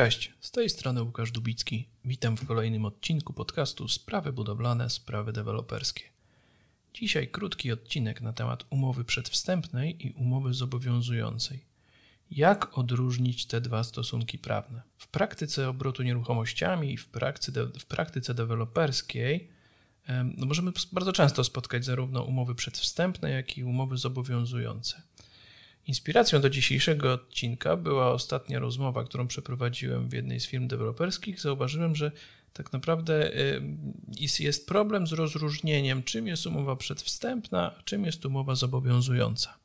Cześć, z tej strony Łukasz Dubicki. Witam w kolejnym odcinku podcastu Sprawy budowlane, sprawy deweloperskie. Dzisiaj krótki odcinek na temat umowy przedwstępnej i umowy zobowiązującej. Jak odróżnić te dwa stosunki prawne? W praktyce obrotu nieruchomościami i w praktyce, w praktyce deweloperskiej no możemy bardzo często spotkać zarówno umowy przedwstępne, jak i umowy zobowiązujące. Inspiracją do dzisiejszego odcinka była ostatnia rozmowa, którą przeprowadziłem w jednej z firm deweloperskich. Zauważyłem, że tak naprawdę jest problem z rozróżnieniem, czym jest umowa przedwstępna, a czym jest umowa zobowiązująca.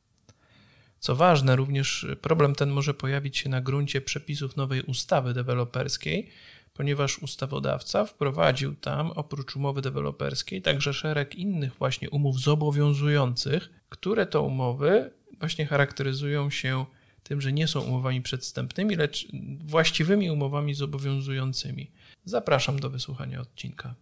Co ważne, również problem ten może pojawić się na gruncie przepisów nowej ustawy deweloperskiej, ponieważ ustawodawca wprowadził tam oprócz umowy deweloperskiej także szereg innych właśnie umów zobowiązujących, które to umowy właśnie charakteryzują się tym, że nie są umowami przedstępnymi, lecz właściwymi umowami zobowiązującymi. Zapraszam do wysłuchania odcinka.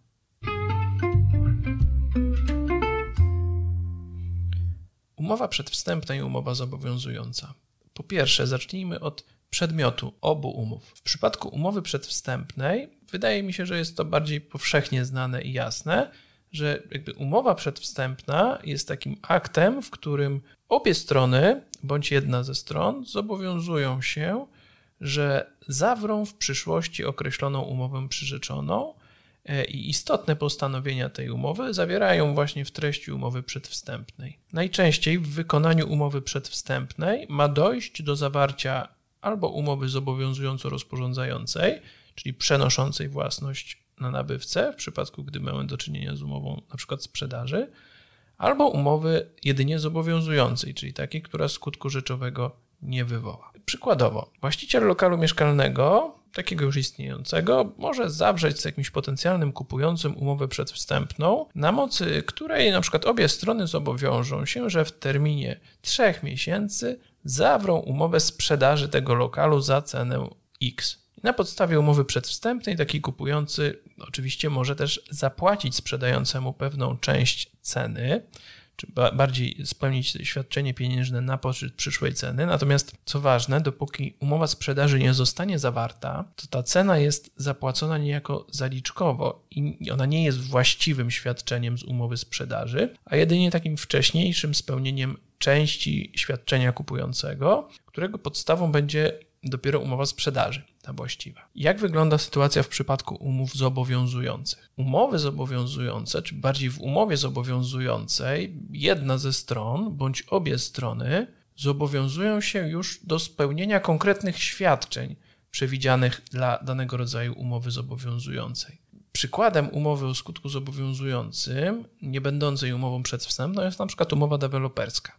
Umowa przedwstępna i umowa zobowiązująca. Po pierwsze, zacznijmy od przedmiotu obu umów. W przypadku umowy przedwstępnej wydaje mi się, że jest to bardziej powszechnie znane i jasne, że jakby umowa przedwstępna jest takim aktem, w którym obie strony, bądź jedna ze stron, zobowiązują się, że zawrą w przyszłości określoną umowę przyrzeczoną e, i istotne postanowienia tej umowy zawierają właśnie w treści umowy przedwstępnej. Najczęściej w wykonaniu umowy przedwstępnej ma dojść do zawarcia albo umowy zobowiązująco rozporządzającej, czyli przenoszącej własność na nabywcę, w przypadku gdy mamy do czynienia z umową np. sprzedaży, albo umowy jedynie zobowiązującej, czyli takiej, która skutku rzeczowego nie wywoła. Przykładowo, właściciel lokalu mieszkalnego, takiego już istniejącego, może zawrzeć z jakimś potencjalnym kupującym umowę przedwstępną, na mocy której na przykład obie strony zobowiążą się, że w terminie trzech miesięcy zawrą umowę sprzedaży tego lokalu za cenę X. Na podstawie umowy przedwstępnej taki kupujący oczywiście może też zapłacić sprzedającemu pewną część ceny, czy bardziej spełnić świadczenie pieniężne na poczet przyszłej ceny. Natomiast co ważne, dopóki umowa sprzedaży nie zostanie zawarta, to ta cena jest zapłacona niejako zaliczkowo i ona nie jest właściwym świadczeniem z umowy sprzedaży, a jedynie takim wcześniejszym spełnieniem części świadczenia kupującego, którego podstawą będzie dopiero umowa sprzedaży, właściwa. Jak wygląda sytuacja w przypadku umów zobowiązujących? Umowy zobowiązujące, czy bardziej w umowie zobowiązującej, jedna ze stron bądź obie strony zobowiązują się już do spełnienia konkretnych świadczeń przewidzianych dla danego rodzaju umowy zobowiązującej. Przykładem umowy o skutku zobowiązującym, nie będącej umową przedwstępną, jest na przykład umowa deweloperska.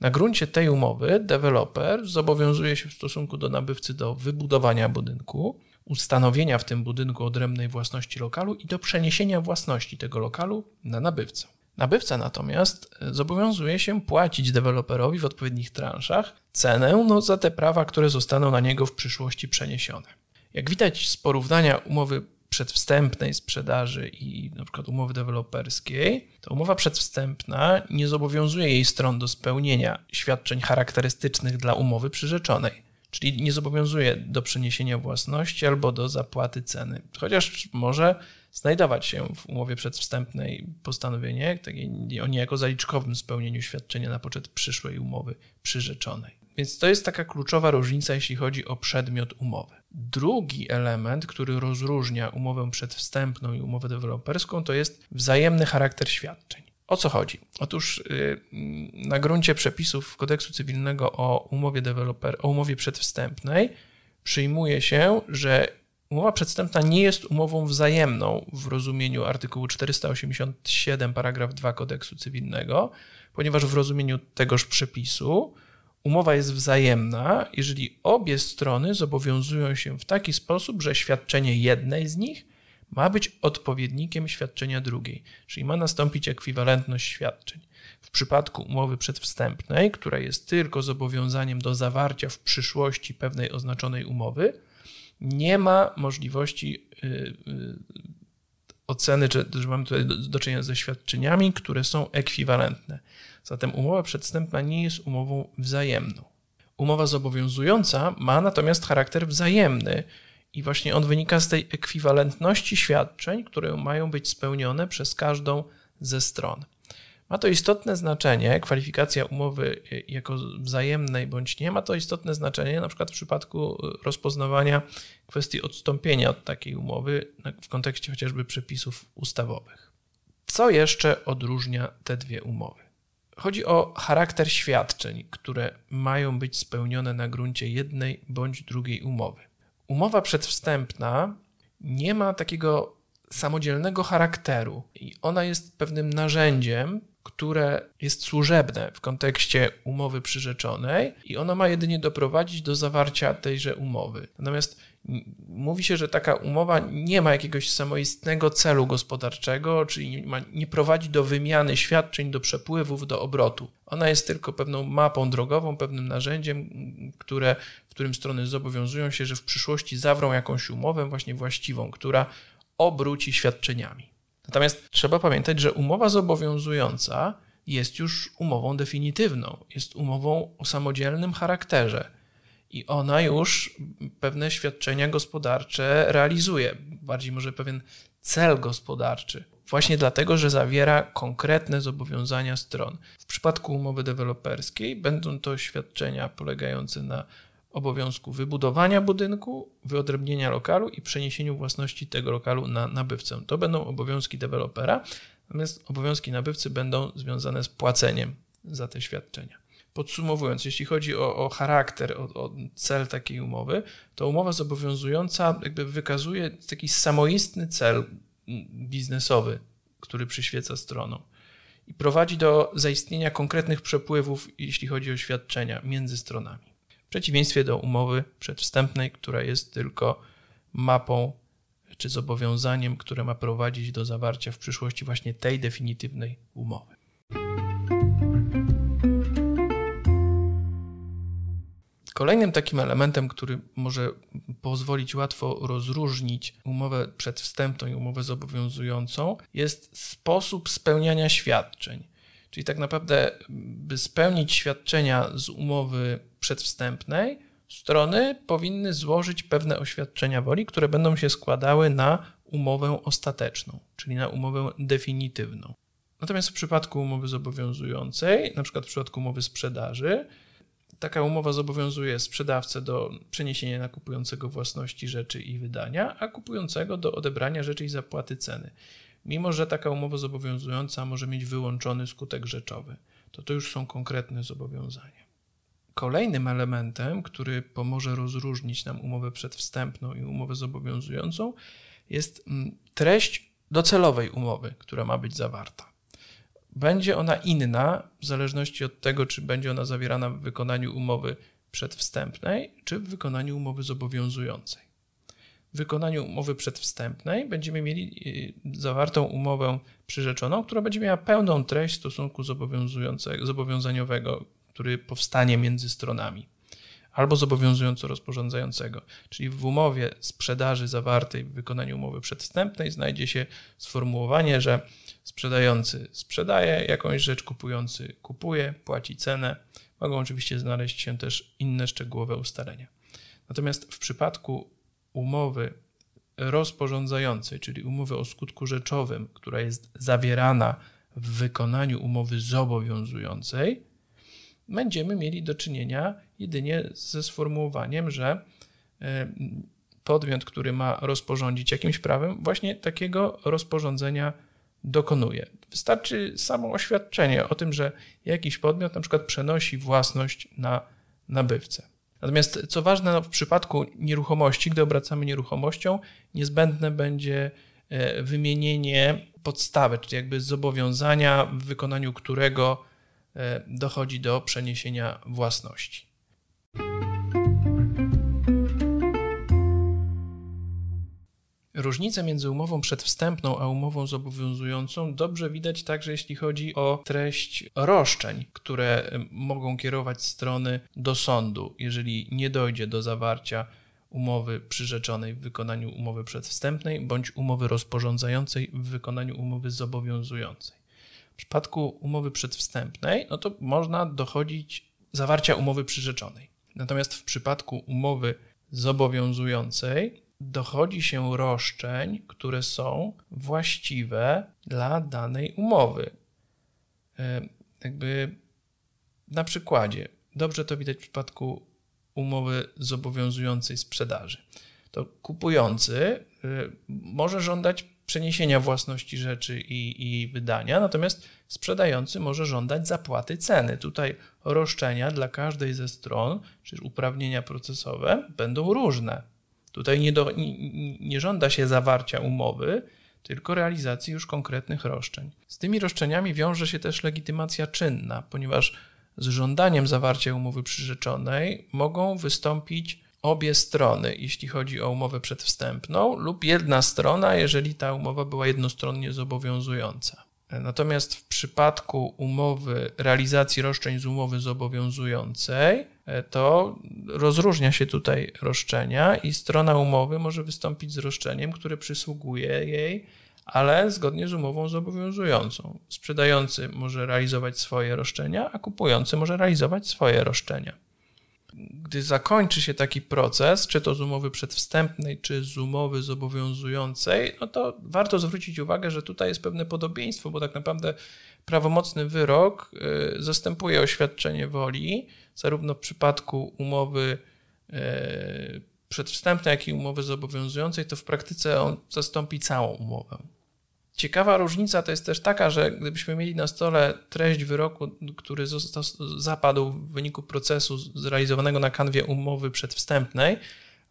Na gruncie tej umowy deweloper zobowiązuje się w stosunku do nabywcy do wybudowania budynku, ustanowienia w tym budynku odrębnej własności lokalu i do przeniesienia własności tego lokalu na nabywcę. Nabywca natomiast e, zobowiązuje się płacić deweloperowi w odpowiednich transzach cenę no, za te prawa, które zostaną na niego w przyszłości przeniesione. Jak widać z porównania umowy przedwstępnej sprzedaży i na przykład umowy deweloperskiej, to umowa przedwstępna nie zobowiązuje jej stron do spełnienia świadczeń charakterystycznych dla umowy przyrzeczonej, czyli nie zobowiązuje do przeniesienia własności albo do zapłaty ceny, chociaż może znajdować się w umowie przedwstępnej postanowienie takie, o niejako zaliczkowym spełnieniu świadczenia na poczet przyszłej umowy przyrzeczonej. Więc to jest taka kluczowa różnica, jeśli chodzi o przedmiot umowy. Drugi element, który rozróżnia umowę przedwstępną i umowę deweloperską, to jest wzajemny charakter świadczeń. O co chodzi? Otóż y, na gruncie przepisów kodeksu cywilnego o umowie, deweloper, o umowie przedwstępnej przyjmuje się, że umowa przedwstępna nie jest umową wzajemną w rozumieniu artykułu 487 paragraf 2 kodeksu cywilnego, ponieważ w rozumieniu tegoż przepisu Umowa jest wzajemna, jeżeli obie strony zobowiązują się w taki sposób, że świadczenie jednej z nich ma być odpowiednikiem świadczenia drugiej, czyli ma nastąpić ekwiwalentność świadczeń. W przypadku umowy przedwstępnej, która jest tylko zobowiązaniem do zawarcia w przyszłości pewnej oznaczonej umowy, nie ma możliwości yy, yy, oceny, że, że mamy tutaj do, do czynienia ze świadczeniami, które są ekwiwalentne. Zatem umowa przedstępna nie jest umową wzajemną. Umowa zobowiązująca ma natomiast charakter wzajemny I właśnie on wynika z tej ekwiwalentności świadczeń, które mają być spełnione przez każdą ze stron. Ma to istotne znaczenie, kwalifikacja umowy jako wzajemnej bądź nie, ma to istotne znaczenie na przykład w przypadku rozpoznawania kwestii odstąpienia od takiej umowy w kontekście chociażby przepisów ustawowych. Co jeszcze odróżnia te dwie umowy? Chodzi o charakter świadczeń, które mają być spełnione na gruncie jednej bądź drugiej umowy. Umowa przedwstępna nie ma takiego samodzielnego charakteru i ona jest pewnym narzędziem, które jest służebne w kontekście umowy przyrzeczonej i ono ma jedynie doprowadzić do zawarcia tejże umowy. Natomiast mówi się, że taka umowa nie ma jakiegoś samoistnego celu gospodarczego, czyli nie, ma, nie prowadzi do wymiany świadczeń, do przepływów, do obrotu. Ona jest tylko pewną mapą drogową, pewnym narzędziem, które, w którym strony zobowiązują się, że w przyszłości zawrą jakąś umowę właśnie właściwą, która obróci świadczeniami. Natomiast trzeba pamiętać, że umowa zobowiązująca jest już umową definitywną, jest umową o samodzielnym charakterze i ona już pewne świadczenia gospodarcze realizuje, bardziej może pewien cel gospodarczy. Właśnie dlatego, że zawiera konkretne zobowiązania stron. W przypadku umowy deweloperskiej będą to świadczenia polegające na obowiązku wybudowania budynku, wyodrębnienia lokalu i przeniesieniu własności tego lokalu na nabywcę. To będą obowiązki dewelopera, natomiast obowiązki nabywcy będą związane z płaceniem za te świadczenia. Podsumowując, jeśli chodzi o, o charakter, o, o, cel takiej umowy, to umowa zobowiązująca jakby wykazuje taki samoistny cel biznesowy, który przyświeca stronom i prowadzi do zaistnienia konkretnych przepływów, jeśli chodzi o świadczenia między stronami. W przeciwieństwie do umowy przedwstępnej, która jest tylko mapą czy zobowiązaniem, które ma prowadzić do zawarcia w przyszłości właśnie tej definitywnej umowy. Kolejnym takim elementem, który może pozwolić łatwo rozróżnić umowę przedwstępną i umowę zobowiązującą, jest sposób spełniania świadczeń. Czyli tak naprawdę, by spełnić świadczenia z umowy przedwstępnej, strony powinny złożyć pewne oświadczenia woli, które będą się składały na umowę ostateczną, czyli na umowę definitywną. Natomiast w przypadku umowy zobowiązującej, na przykład w przypadku umowy sprzedaży, taka umowa zobowiązuje sprzedawcę do przeniesienia na kupującego własności rzeczy i wydania, a kupującego do odebrania rzeczy i zapłaty ceny mimo że taka umowa zobowiązująca może mieć wyłączony skutek rzeczowy. To to już są konkretne zobowiązania. Kolejnym elementem, który pomoże rozróżnić nam umowę przedwstępną i umowę zobowiązującą, jest mm, treść docelowej umowy, która ma być zawarta. Będzie ona inna w zależności od tego, czy będzie ona zawierana w wykonaniu umowy przedwstępnej, czy w wykonaniu umowy zobowiązującej wykonaniu umowy przedwstępnej będziemy mieli y, zawartą umowę przyrzeczoną, która będzie miała pełną treść stosunku zobowiązaniowego, który powstanie między stronami, albo zobowiązująco rozporządzającego. Czyli w umowie sprzedaży zawartej w wykonaniu umowy przedwstępnej znajdzie się sformułowanie, że sprzedający sprzedaje jakąś rzecz, kupujący kupuje, płaci cenę. Mogą oczywiście znaleźć się też inne szczegółowe ustalenia. Natomiast w przypadku umowy rozporządzającej, czyli umowy o skutku rzeczowym, która jest zawierana w wykonaniu umowy zobowiązującej, będziemy mieli do czynienia jedynie ze sformułowaniem, że e, podmiot, który ma rozporządzić jakimś prawem, właśnie takiego rozporządzenia dokonuje. Wystarczy samo oświadczenie o tym, że jakiś podmiot na przykład przenosi własność na nabywcę. Natomiast co ważne, no w przypadku nieruchomości, gdy obracamy nieruchomością, niezbędne będzie e, wymienienie podstawy, czyli jakby zobowiązania, w wykonaniu którego e, dochodzi do przeniesienia własności. Różnicę między umową przedwstępną a umową zobowiązującą dobrze widać także jeśli chodzi o treść roszczeń, które mogą kierować strony do sądu, jeżeli nie dojdzie do zawarcia umowy przyrzeczonej w wykonaniu umowy przedwstępnej bądź umowy rozporządzającej w wykonaniu umowy zobowiązującej. W przypadku umowy przedwstępnej, no to można dochodzić zawarcia umowy przyrzeczonej. Natomiast w przypadku umowy zobowiązującej dochodzi się roszczeń, które są właściwe dla danej umowy. E, jakby na przykładzie, dobrze to widać w przypadku umowy zobowiązującej sprzedaży. To kupujący e, może żądać przeniesienia własności rzeczy i, i wydania, natomiast sprzedający może żądać zapłaty ceny. Tutaj roszczenia dla każdej ze stron, czy uprawnienia procesowe będą różne. Tutaj nie, do, nie, nie żąda się zawarcia umowy, tylko realizacji już konkretnych roszczeń. Z tymi roszczeniami wiąże się też legitymacja czynna, ponieważ z żądaniem zawarcia umowy przyrzeczonej mogą wystąpić obie strony, jeśli chodzi o umowę przedwstępną, lub jedna strona, jeżeli ta umowa była jednostronnie zobowiązująca. Natomiast w przypadku umowy realizacji roszczeń z umowy zobowiązującej, to rozróżnia się tutaj roszczenia i strona umowy może wystąpić z roszczeniem, które przysługuje jej, ale zgodnie z umową zobowiązującą. Sprzedający może realizować swoje roszczenia, a kupujący może realizować swoje roszczenia gdy zakończy się taki proces, czy to z umowy przedwstępnej, czy z umowy zobowiązującej, no to warto zwrócić uwagę, że tutaj jest pewne podobieństwo, bo tak naprawdę prawomocny wyrok y, zastępuje oświadczenie woli, zarówno w przypadku umowy y, przedwstępnej, jak i umowy zobowiązującej, to w praktyce on zastąpi całą umowę. Ciekawa różnica to jest też taka, że gdybyśmy mieli na stole treść wyroku, który został, zapadł w wyniku procesu zrealizowanego na kanwie umowy przedwstępnej,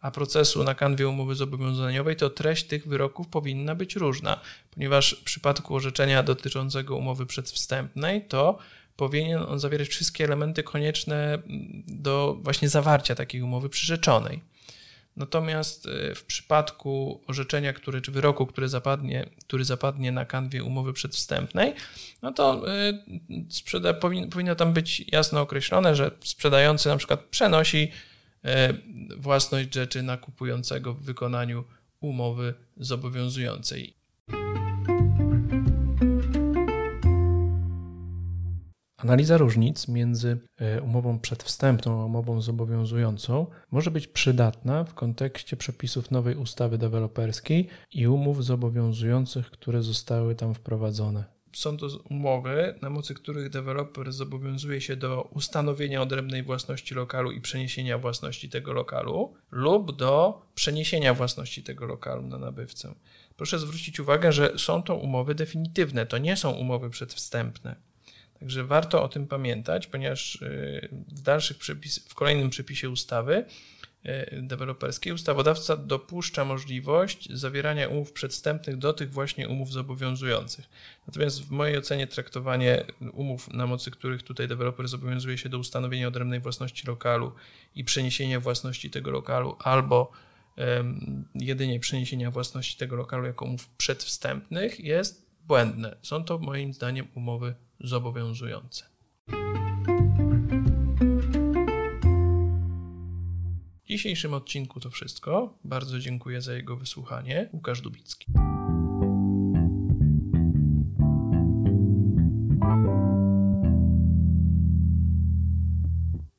a procesu na kanwie umowy zobowiązaniowej, to treść tych wyroków powinna być różna, ponieważ w przypadku orzeczenia dotyczącego umowy przedwstępnej, to powinien on zawierać wszystkie elementy konieczne do właśnie zawarcia takiej umowy przyrzeczonej. Natomiast e, w przypadku orzeczenia, który, czy wyroku, który zapadnie, który zapadnie na kanwie umowy przedwstępnej, no to e, sprzeda, powinno tam być jasno określone, że sprzedający na przykład przenosi własność rzeczy na kupującego w wykonaniu umowy zobowiązującej. Analiza różnic między e, umową przedwstępną a umową zobowiązującą może być przydatna w kontekście przepisów nowej ustawy deweloperskiej i umów zobowiązujących, które zostały tam wprowadzone. Są to umowy, na mocy których deweloper zobowiązuje się do ustanowienia odrębnej własności lokalu i przeniesienia własności tego lokalu lub do przeniesienia własności tego lokalu na nabywcę. Proszę zwrócić uwagę, że są to umowy definitywne, to nie są umowy przedwstępne. Także warto o tym pamiętać, ponieważ y, w dalszych przepis, w kolejnym przepisie ustawy deweloperskiej ustawodawca dopuszcza możliwość zawierania umów przedstępnych do tych właśnie umów zobowiązujących. Natomiast w mojej ocenie traktowanie umów, na mocy których tutaj deweloper zobowiązuje się do ustanowienia odrębnej własności lokalu i przeniesienia własności tego lokalu albo jedynie przeniesienia własności tego lokalu jako umów przedwstępnych jest błędne. Są to moim zdaniem umowy zobowiązujące. Dzisiejszym odcinku to wszystko. Bardzo dziękuję za jego wysłuchanie. Łukasz Dubicki.